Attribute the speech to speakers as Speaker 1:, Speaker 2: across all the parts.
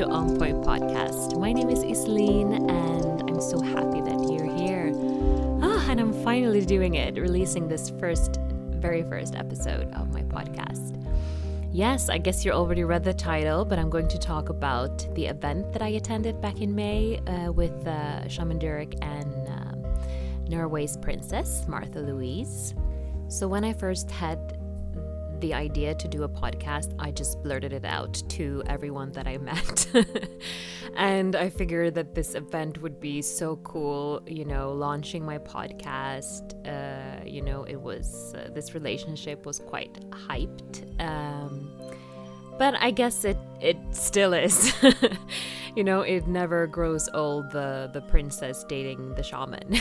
Speaker 1: to On Point Podcast. My name is Isleen, and I'm so happy that you're here. Ah, and I'm finally doing it, releasing this first, very first episode of my podcast. Yes, I guess you already read the title, but I'm going to talk about the event that I attended back in May uh, with uh, Shaman Durek and um, Norway's princess, Martha Louise. So, when I first had the idea to do a podcast, I just blurted it out to everyone that I met. and I figured that this event would be so cool, you know, launching my podcast. Uh, you know, it was, uh, this relationship was quite hyped. Um, but I guess it, it still is. you know, it never grows old, the, the princess dating the shaman.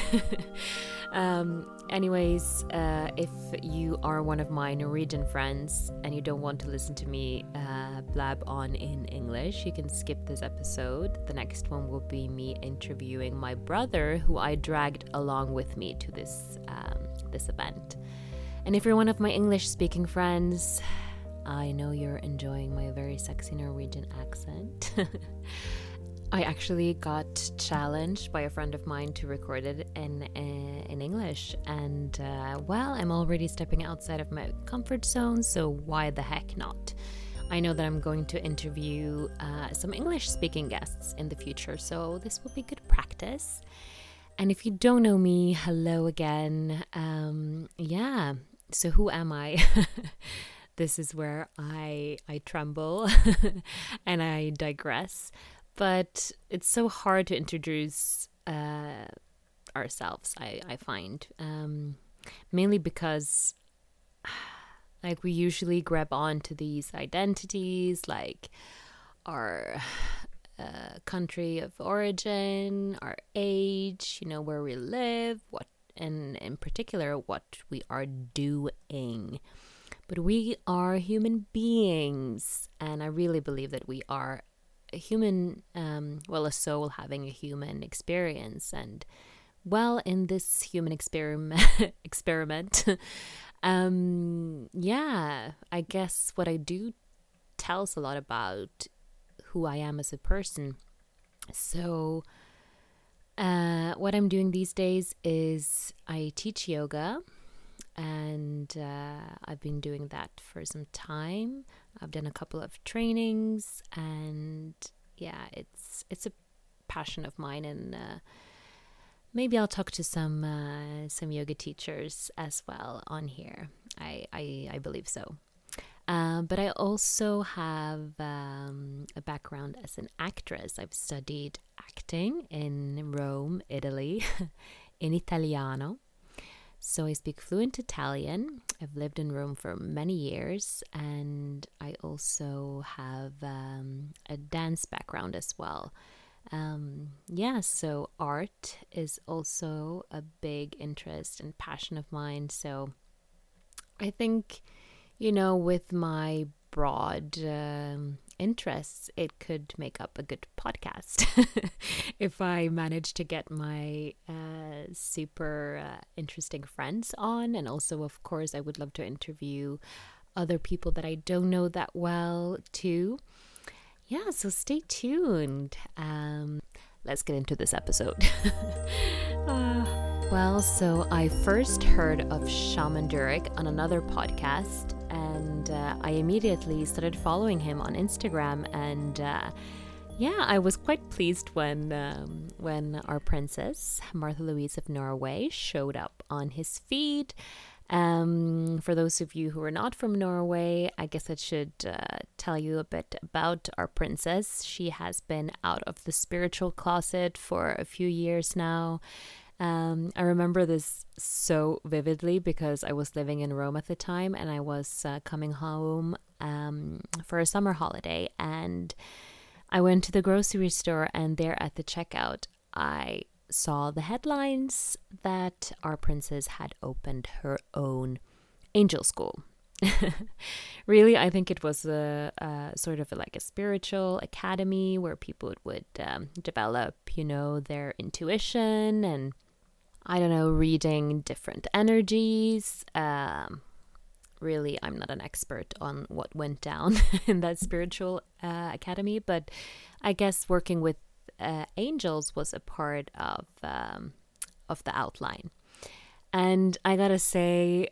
Speaker 1: Um, anyways, uh, if you are one of my Norwegian friends and you don't want to listen to me uh, blab on in English, you can skip this episode. The next one will be me interviewing my brother, who I dragged along with me to this um, this event. And if you're one of my English-speaking friends, I know you're enjoying my very sexy Norwegian accent. I actually got challenged by a friend of mine to record it in uh, in English, and uh, well, I'm already stepping outside of my comfort zone, so why the heck not? I know that I'm going to interview uh, some English speaking guests in the future, so this will be good practice. And if you don't know me, hello again. Um, yeah, so who am I? this is where I I tremble and I digress but it's so hard to introduce uh, ourselves. I I find um, mainly because like we usually grab on to these identities like our uh, country of origin, our age, you know, where we live, what, and in particular, what we are doing. But we are human beings, and I really believe that we are a human, um, well, a soul having a human experience. And well, in this human experiment, experiment, um, yeah, I guess what I do tells a lot about who I am as a person. So, uh, what I'm doing these days is I teach yoga, and uh, I've been doing that for some time. I've done a couple of trainings, and yeah, it's it's a passion of mine, and uh, maybe I'll talk to some uh, some yoga teachers as well on here. I I, I believe so. Um, but I also have um, a background as an actress. I've studied acting in Rome, Italy, in Italiano. So I speak fluent Italian. I've lived in Rome for many years, and I also have um, a dance background as well. Um, yeah, so art is also a big interest and passion of mine. So I think, you know, with my broad um, interests, it could make up a good podcast if I manage to get my uh, super uh, interesting friends on. And also, of course, I would love to interview other people that I don't know that well, too. Yeah, so stay tuned. Um, let's get into this episode. uh, well, so I first heard of Shaman Durek on another podcast and uh, I immediately started following him on Instagram. And uh, yeah, I was quite pleased when um, when our princess Martha Louise of Norway showed up on his feed. Um, for those of you who are not from Norway, I guess I should uh, tell you a bit about our princess. She has been out of the spiritual closet for a few years now. Um, I remember this so vividly because I was living in Rome at the time and I was uh, coming home um, for a summer holiday. And I went to the grocery store, and there at the checkout, I saw the headlines that our princess had opened her own angel school. really, I think it was a, a, sort of like a spiritual academy where people would um, develop, you know, their intuition and I don't know, reading different energies, um, really, I'm not an expert on what went down in that spiritual uh, academy, but I guess working with uh, angels was a part of um, of the outline. And I gotta say,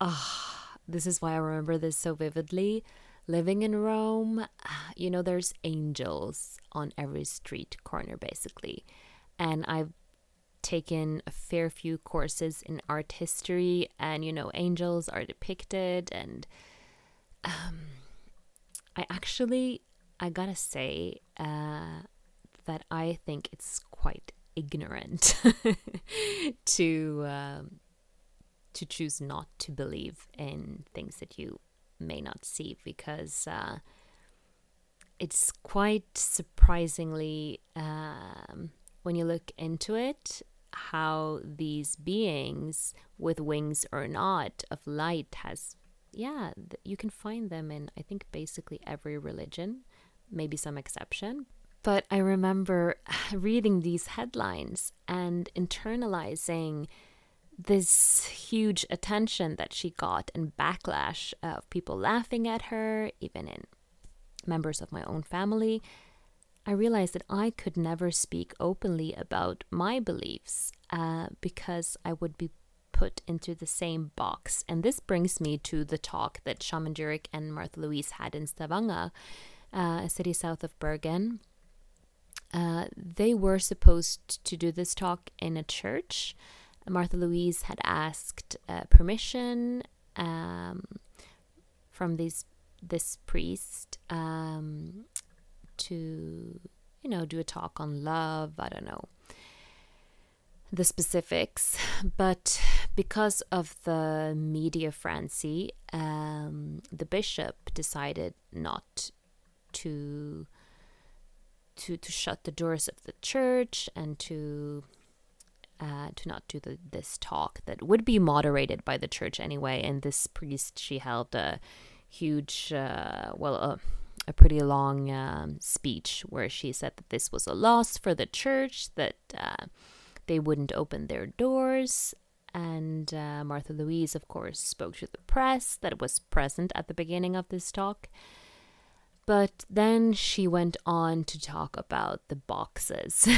Speaker 1: oh, this is why I remember this so vividly. Living in Rome, you know, there's angels on every street corner, basically. And I've taken a fair few courses in art history, and, you know, angels are depicted. And um, I actually, I gotta say, uh, that I think it's quite ignorant to um, to choose not to believe in things that you may not see because uh, it's quite surprisingly um, when you look into it how these beings with wings or not of light has yeah you can find them in i think basically every religion maybe some exception but I remember reading these headlines and internalizing this huge attention that she got and backlash of people laughing at her, even in members of my own family. I realized that I could never speak openly about my beliefs uh, because I would be put into the same box. And this brings me to the talk that Shaman Durek and Martha Louise had in Stavanger, uh, a city south of Bergen uh, they were supposed to do this talk in a church. Martha Louise had asked uh, permission um, from this this priest um, to, you know, do a talk on love. I don't know the specifics, but because of the media frenzy, um, the bishop decided not to to to shut the doors of the church and to uh, to not do the, this talk that would be moderated by the church anyway. And this priest, she held a huge, uh, well, a, a pretty long um, speech where she said that this was a loss for the church, that uh, they wouldn't open their doors. And uh, Martha Louise, of course, spoke to the press that was present at the beginning of this talk. But then she went on to talk about the boxes.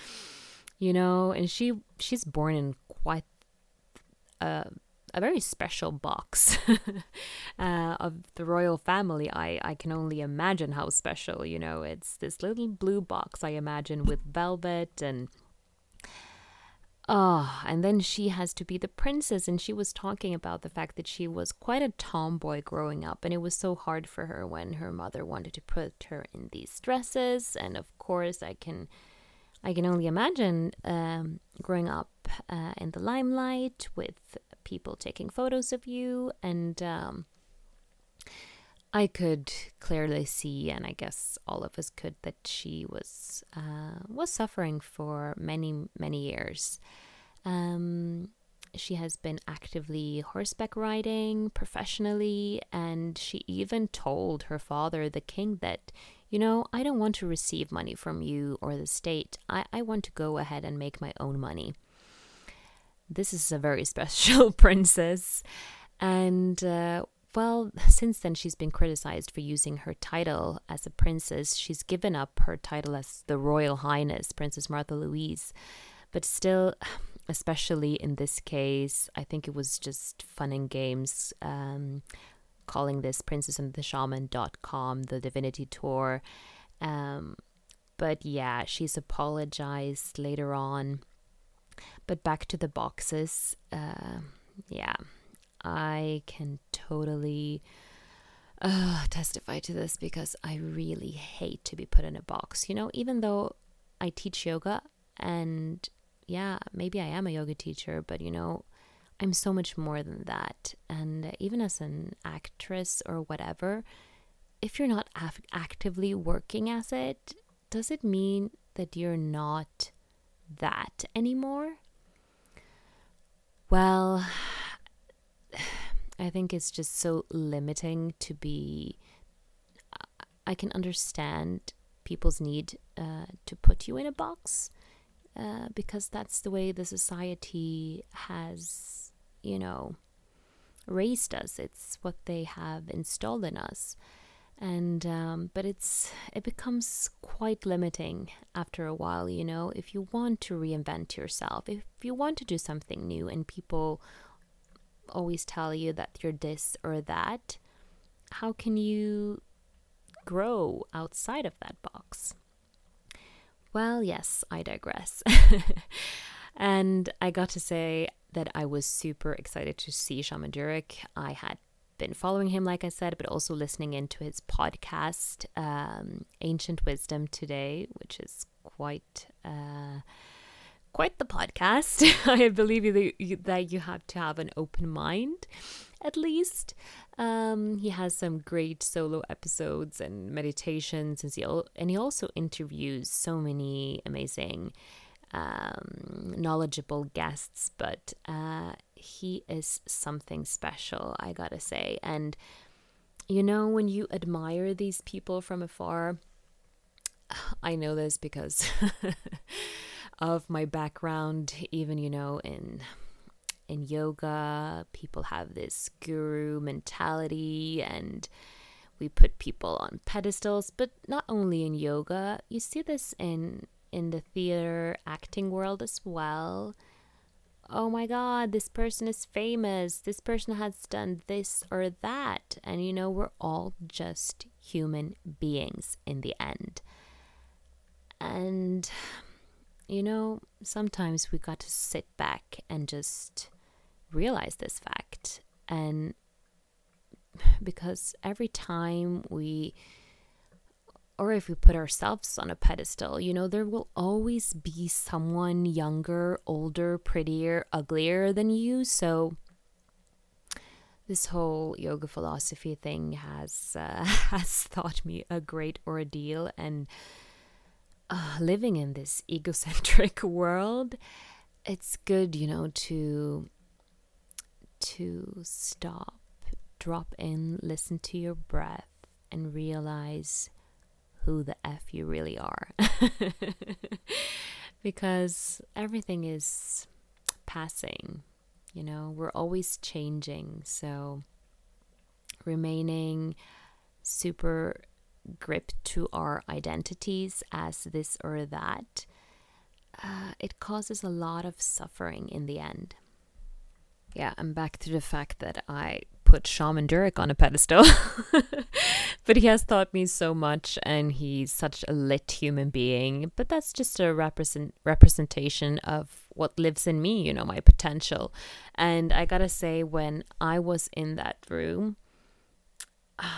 Speaker 1: you know, and she she's born in quite a, a very special box uh, of the royal family. I, I can only imagine how special, you know, it's this little blue box, I imagine, with velvet and Oh, and then she has to be the princess. And she was talking about the fact that she was quite a tomboy growing up. And it was so hard for her when her mother wanted to put her in these dresses. And of course, I can. I can only imagine um, growing up uh, in the limelight with people taking photos of you, and um, I could clearly see, and I guess all of us could, that she was uh, was suffering for many many years. Um, she has been actively horseback riding professionally, and she even told her father, the king, that, you know, I don't want to receive money from you or the state. I, I want to go ahead and make my own money. This is a very special princess. And uh, well, since then, she's been criticized for using her title as a princess. She's given up her title as the Royal Highness, Princess Martha Louise. But still, especially in this case, I think it was just fun and games. Um, calling this Princess and the Shaman.com, the Divinity Tour. Um, but yeah, she's apologized later on. But back to the boxes. Uh, yeah, I can totally uh, testify to this because I really hate to be put in a box. You know, even though I teach yoga and yeah, maybe I am a yoga teacher, but you know, I'm so much more than that. And even as an actress or whatever, if you're not af- actively working as it, does it mean that you're not that anymore? Well, I think it's just so limiting to be. I can understand people's need uh, to put you in a box uh, because that's the way the society has, you know, raised us. It's what they have installed in us. And um, but it's it becomes quite limiting after a while, you know. If you want to reinvent yourself, if you want to do something new, and people always tell you that you're this or that, how can you grow outside of that box? Well, yes, I digress. and I got to say that I was super excited to see Shaman. I had been following him, like I said, but also listening into his podcast, um, Ancient Wisdom Today, which is quite. Uh, quite the podcast. I believe that you, that you have to have an open mind, at least. Um, he has some great solo episodes and meditations, and he, and he also interviews so many amazing, um, knowledgeable guests. But uh, he is something special, I gotta say. And you know, when you admire these people from afar, I know this because of my background, even you know, in in yoga, people have this guru mentality and we put people on pedestals, but not only in yoga, you see this in in the theater acting world as well. Oh my god, this person is famous. This person has done this or that. And you know, we're all just human beings in the end. And you know, sometimes we got to sit back and just realize this fact. And because every time we, or if we put ourselves on a pedestal, you know, there will always be someone younger, older, prettier, uglier than you. So, this whole yoga philosophy thing has uh, has taught me a great ordeal and uh, living in this egocentric world it's good you know to to stop, drop in, listen to your breath, and realize who the F you really are. because everything is passing, you know, we're always changing. So remaining super gripped to our identities as this or that, uh, it causes a lot of suffering in the end yeah, I'm back to the fact that I put Shaman Durek on a pedestal. but he has taught me so much and he's such a lit human being. But that's just a represent representation of what lives in me, you know, my potential. And I gotta say, when I was in that room,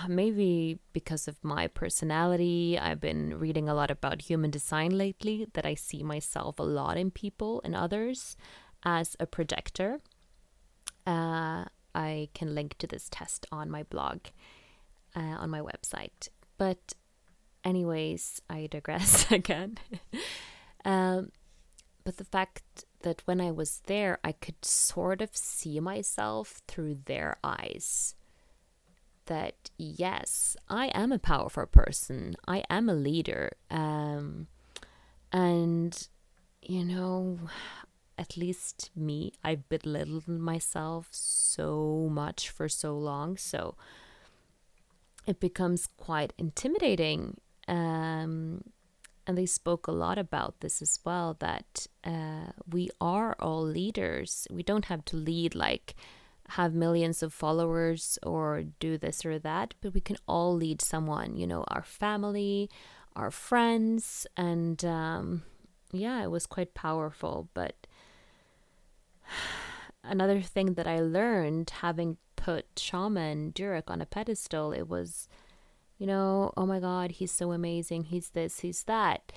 Speaker 1: maybe because of my personality, I've been reading a lot about human design lately, that I see myself a lot in people and others as a projector uh, I can link to this test on my blog, uh, on my website. But, anyways, I digress again. um, but the fact that when I was there, I could sort of see myself through their eyes. That yes, I am a powerful person. I am a leader. Um, and you know, at least me, I've belittled myself so much for so long. So it becomes quite intimidating. Um, and they spoke a lot about this as well that uh, we are all leaders. We don't have to lead like have millions of followers or do this or that, but we can all lead someone, you know, our family, our friends. And um, yeah, it was quite powerful. But another thing that I learned having put Shaman Durek on a pedestal, it was, you know, oh my God, he's so amazing. He's this, he's that.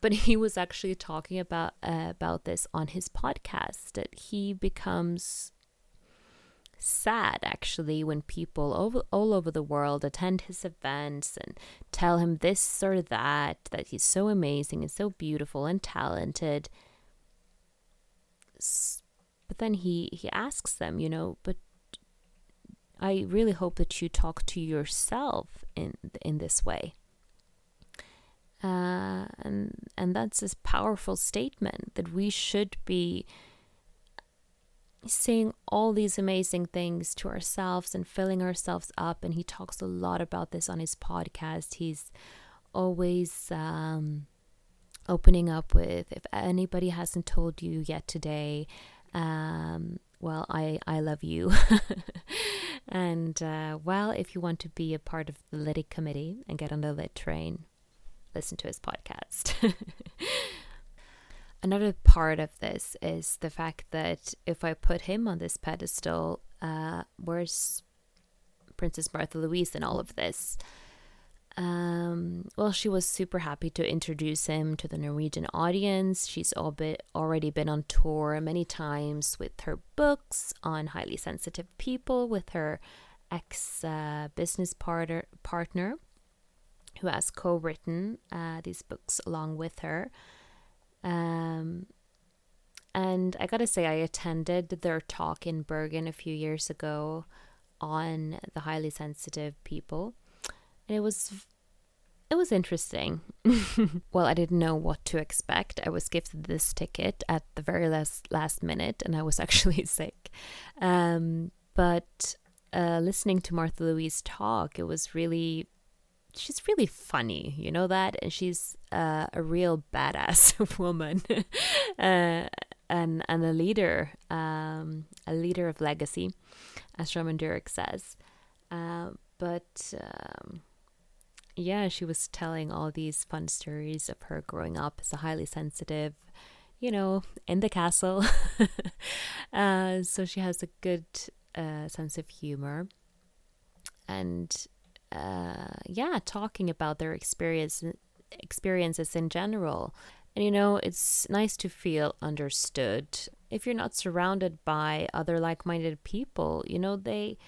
Speaker 1: But he was actually talking about uh, about this on his podcast that he becomes sad actually when people over, all over the world attend his events and tell him this or that that he's so amazing and so beautiful and talented but then he he asks them you know but i really hope that you talk to yourself in in this way uh, and and that's this powerful statement that we should be saying all these amazing things to ourselves and filling ourselves up. And he talks a lot about this on his podcast. He's always um, opening up with if anybody hasn't told you yet today, um, well, I, I love you. and uh, well, if you want to be a part of the Lit committee and get on the Lit train, listen to his podcast. Another part of this is the fact that if I put him on this pedestal, uh, where's Princess Martha Louise in all of this? Um, well, she was super happy to introduce him to the Norwegian audience. She's bit, already been on tour many times with her books on highly sensitive people, with her ex uh, business partner, partner, who has co written uh, these books along with her. Um, and I gotta say, I attended their talk in Bergen a few years ago on the highly sensitive people and it was it was interesting. well, I didn't know what to expect. I was gifted this ticket at the very last last minute, and I was actually sick. Um, but uh, listening to Martha Louise talk, it was really she's really funny, you know that, and she's uh, a real badass woman, uh, and and a leader, um, a leader of legacy, as Shaman Durek says. Uh, but um, yeah, she was telling all these fun stories of her growing up as a highly sensitive, you know, in the castle. uh, so she has a good uh, sense of humor. And uh, yeah, talking about their experience experiences in general. And you know, it's nice to feel understood. If you're not surrounded by other like-minded people, you know, they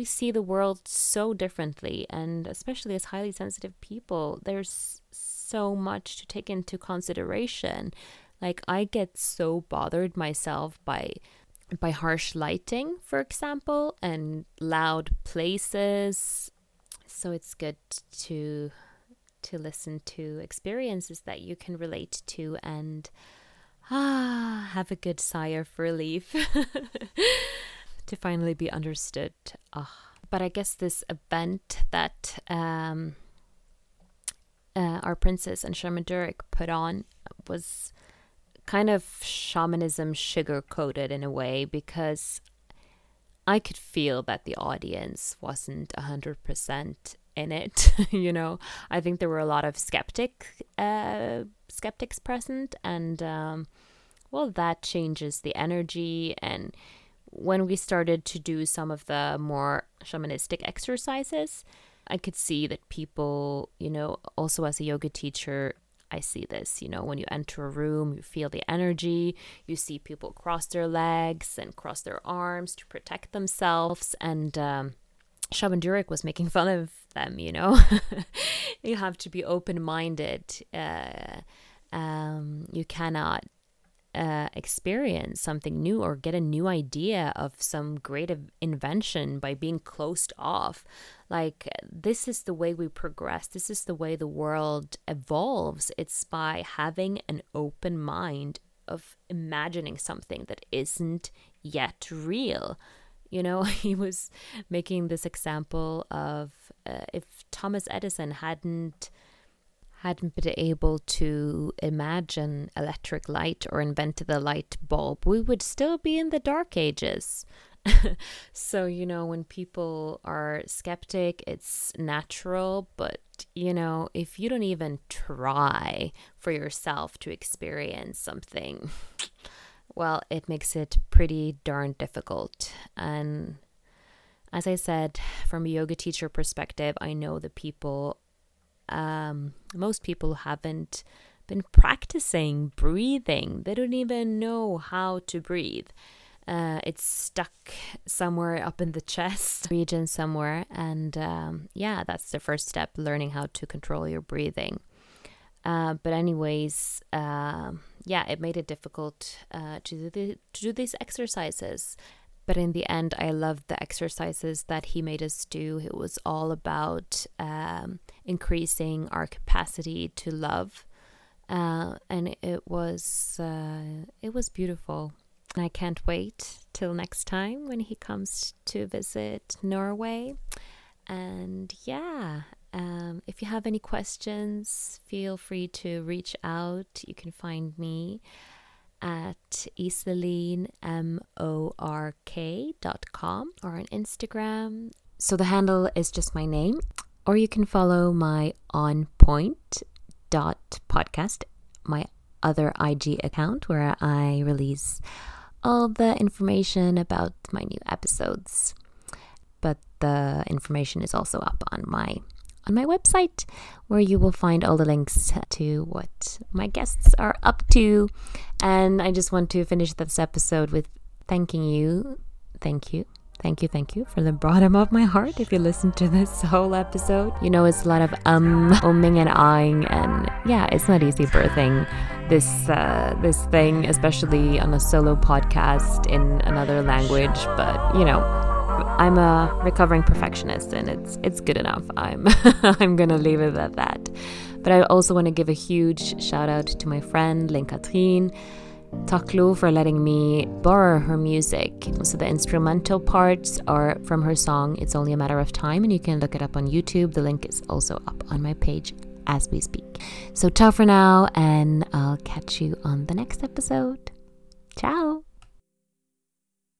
Speaker 1: we see the world so differently and especially as highly sensitive people there's so much to take into consideration like i get so bothered myself by by harsh lighting for example and loud places so it's good to to listen to experiences that you can relate to and ah have a good sigh of relief to finally be understood. Oh. But I guess this event that um, uh, our princess and Shaman Durek put on was kind of shamanism sugar coated in a way because I could feel that the audience wasn't 100% in it. you know, I think there were a lot of skeptic uh, skeptics present, and um, well, that changes the energy and when we started to do some of the more shamanistic exercises, I could see that people, you know, also as a yoga teacher, I see this, you know, when you enter a room, you feel the energy, you see people cross their legs and cross their arms to protect themselves. And um, Shaman Durek was making fun of them, you know. you have to be open minded. Uh, um, you cannot uh, experience something new or get a new idea of some great invention by being closed off. Like, this is the way we progress, this is the way the world evolves. It's by having an open mind of imagining something that isn't yet real. You know, he was making this example of uh, if Thomas Edison hadn't hadn't been able to imagine electric light or invented the light bulb, we would still be in the dark ages. so, you know, when people are skeptic, it's natural, but you know, if you don't even try for yourself to experience something, well, it makes it pretty darn difficult. And as I said, from a yoga teacher perspective, I know the people um, most people haven't been practicing breathing. They don't even know how to breathe. Uh, it's stuck somewhere up in the chest region somewhere. And um, yeah, that's the first step learning how to control your breathing. Uh, but, anyways, uh, yeah, it made it difficult uh, to, do the, to do these exercises. But in the end, I loved the exercises that he made us do. It was all about um, increasing our capacity to love, uh, and it was uh, it was beautiful. I can't wait till next time when he comes to visit Norway. And yeah, um, if you have any questions, feel free to reach out. You can find me at isalinemork.com or on Instagram. So the handle is just my name. Or you can follow my on point dot podcast, my other IG account where I release all the information about my new episodes. But the information is also up on my on my website where you will find all the links to what my guests are up to. And I just want to finish this episode with thanking you. Thank you. Thank you, thank you from the bottom of my heart. If you listen to this whole episode, you know it's a lot of um, umming and ahhing, and yeah, it's not easy birthing this uh, this thing, especially on a solo podcast in another language. But you know, I'm a recovering perfectionist, and it's it's good enough. I'm I'm gonna leave it at that. But I also want to give a huge shout out to my friend Lynn Katrine. Taklo for letting me borrow her music. So the instrumental parts are from her song It's Only a Matter of Time, and you can look it up on YouTube. The link is also up on my page as we speak. So, ciao for now, and I'll catch you on the next episode. Ciao.